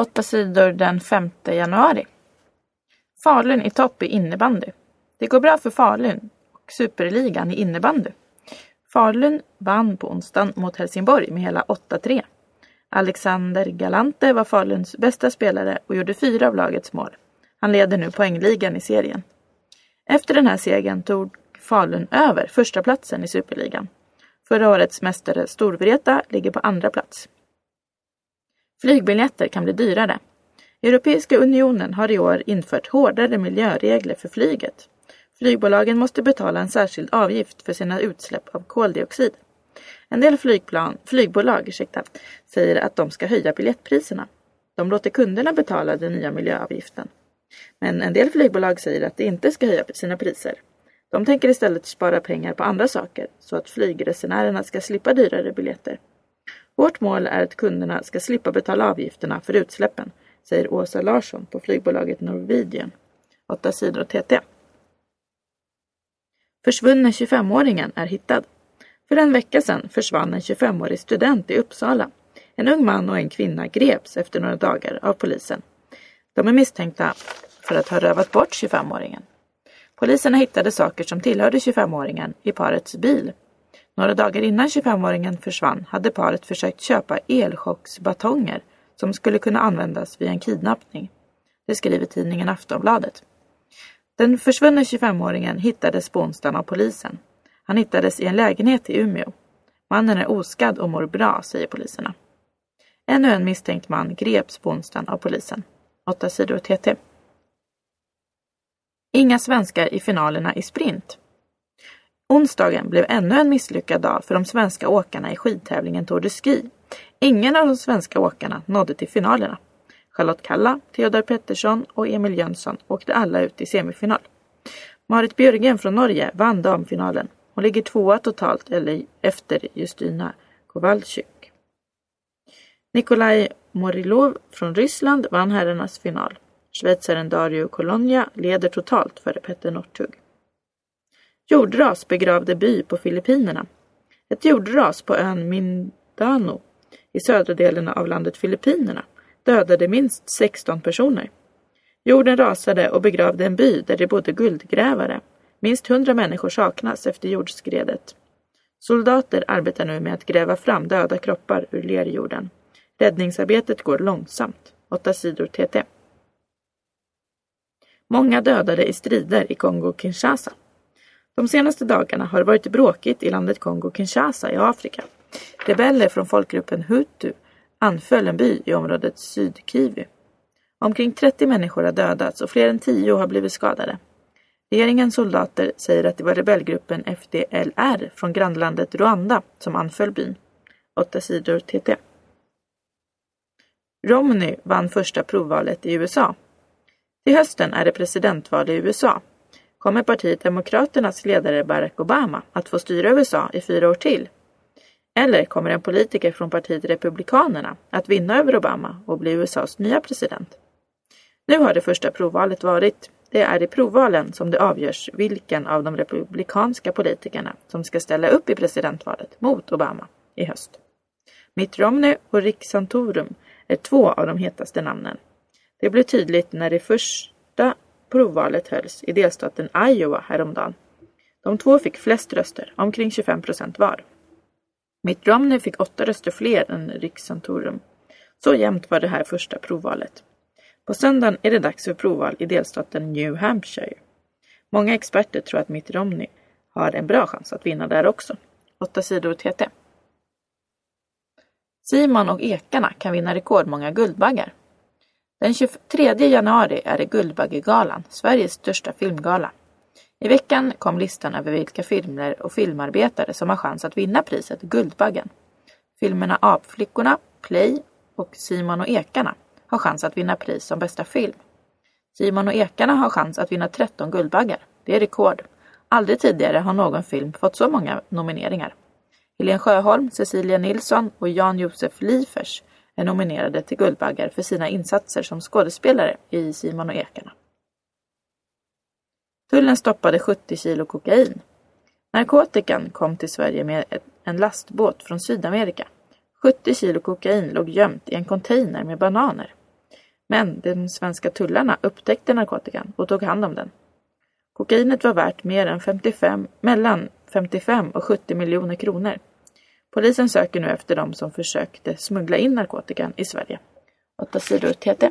Åtta sidor den 5 januari. Falun i topp i innebandy. Det går bra för Falun och superligan i innebandy. Falun vann på onsdagen mot Helsingborg med hela 8-3. Alexander Galante var Faluns bästa spelare och gjorde fyra av lagets mål. Han leder nu poängligan i serien. Efter den här segern tog Falun över första platsen i superligan. Förra årets mästare Storvreta ligger på andra plats. Flygbiljetter kan bli dyrare. Europeiska unionen har i år infört hårdare miljöregler för flyget. Flygbolagen måste betala en särskild avgift för sina utsläpp av koldioxid. En del flygplan, flygbolag ursäkta, säger att de ska höja biljettpriserna. De låter kunderna betala den nya miljöavgiften. Men en del flygbolag säger att de inte ska höja sina priser. De tänker istället spara pengar på andra saker så att flygresenärerna ska slippa dyrare biljetter. Vårt mål är att kunderna ska slippa betala avgifterna för utsläppen, säger Åsa Larsson på flygbolaget Norwegian. 8 sidor TT. Försvunne 25-åringen är hittad. För en vecka sedan försvann en 25-årig student i Uppsala. En ung man och en kvinna greps efter några dagar av polisen. De är misstänkta för att ha rövat bort 25-åringen. Poliserna hittade saker som tillhörde 25-åringen i parets bil. Några dagar innan 25-åringen försvann hade paret försökt köpa elchocksbatonger som skulle kunna användas vid en kidnappning. Det skriver tidningen Aftonbladet. Den försvunne 25-åringen hittades på onsdagen av polisen. Han hittades i en lägenhet i Umeå. Mannen är oskadd och mår bra, säger poliserna. Ännu en misstänkt man greps på onsdagen av polisen. 8 sidor TT. Inga svenskar i finalerna i sprint. Onsdagen blev ännu en misslyckad dag för de svenska åkarna i skidtävlingen Tour de Ski. Ingen av de svenska åkarna nådde till finalerna. Charlotte Kalla, Theodor Pettersson och Emil Jönsson åkte alla ut i semifinal. Marit Björgen från Norge vann damfinalen. Hon ligger tvåa totalt eller efter Justyna Kowalczyk. Nikolaj Morilov från Ryssland vann herrarnas final. Schweizaren Dario Colonia leder totalt före Petter Northug. Jordras begravde by på Filippinerna. Ett jordras på ön Mindano i södra delen av landet Filippinerna dödade minst 16 personer. Jorden rasade och begravde en by där det bodde guldgrävare. Minst 100 människor saknas efter jordskredet. Soldater arbetar nu med att gräva fram döda kroppar ur lerjorden. Räddningsarbetet går långsamt. 8 sidor TT. Många dödade i strider i Kongo-Kinshasa. De senaste dagarna har det varit bråkigt i landet Kongo-Kinshasa i Afrika. Rebeller från folkgruppen Hutu anföll en by i området Sydkivu. Omkring 30 människor har dödats och fler än 10 har blivit skadade. Regeringens soldater säger att det var rebellgruppen FDLR från grannlandet Rwanda som anföll byn. 8 sidor TT. Romney vann första provvalet i USA. Till hösten är det presidentval i USA. Kommer partiet Demokraternas ledare Barack Obama att få styra USA i fyra år till? Eller kommer en politiker från partiet Republikanerna att vinna över Obama och bli USAs nya president? Nu har det första provvalet varit. Det är i provvalen som det avgörs vilken av de republikanska politikerna som ska ställa upp i presidentvalet mot Obama i höst. Mitt Romney och Rick Santorum är två av de hetaste namnen. Det blev tydligt när det först provvalet hölls i delstaten Iowa häromdagen. De två fick flest röster, omkring 25 procent var. Mitt Romney fick åtta röster fler än Rick Santorum. Så jämnt var det här första provvalet. På söndagen är det dags för provval i delstaten New Hampshire. Många experter tror att Mitt Romney har en bra chans att vinna där också. 8 sidor TT. Simon och ekarna kan vinna rekordmånga Guldbaggar. Den 23 januari är det Guldbaggegalan, Sveriges största filmgala. I veckan kom listan över vilka filmer och filmarbetare som har chans att vinna priset Guldbaggen. Filmerna Apflickorna, Play och Simon och ekarna har chans att vinna pris som bästa film. Simon och ekarna har chans att vinna 13 Guldbaggar. Det är rekord. Aldrig tidigare har någon film fått så många nomineringar. Helene Sjöholm, Cecilia Nilsson och Jan-Josef Liefers är nominerade till Guldbaggar för sina insatser som skådespelare i Simon och ekarna. Tullen stoppade 70 kilo kokain. Narkotikan kom till Sverige med en lastbåt från Sydamerika. 70 kilo kokain låg gömt i en container med bananer. Men de svenska tullarna upptäckte narkotikan och tog hand om den. Kokainet var värt mer än 55, mellan 55 och 70 miljoner kronor. Polisen söker nu efter dem som försökte smuggla in narkotikan i Sverige. Åtta sidor TT.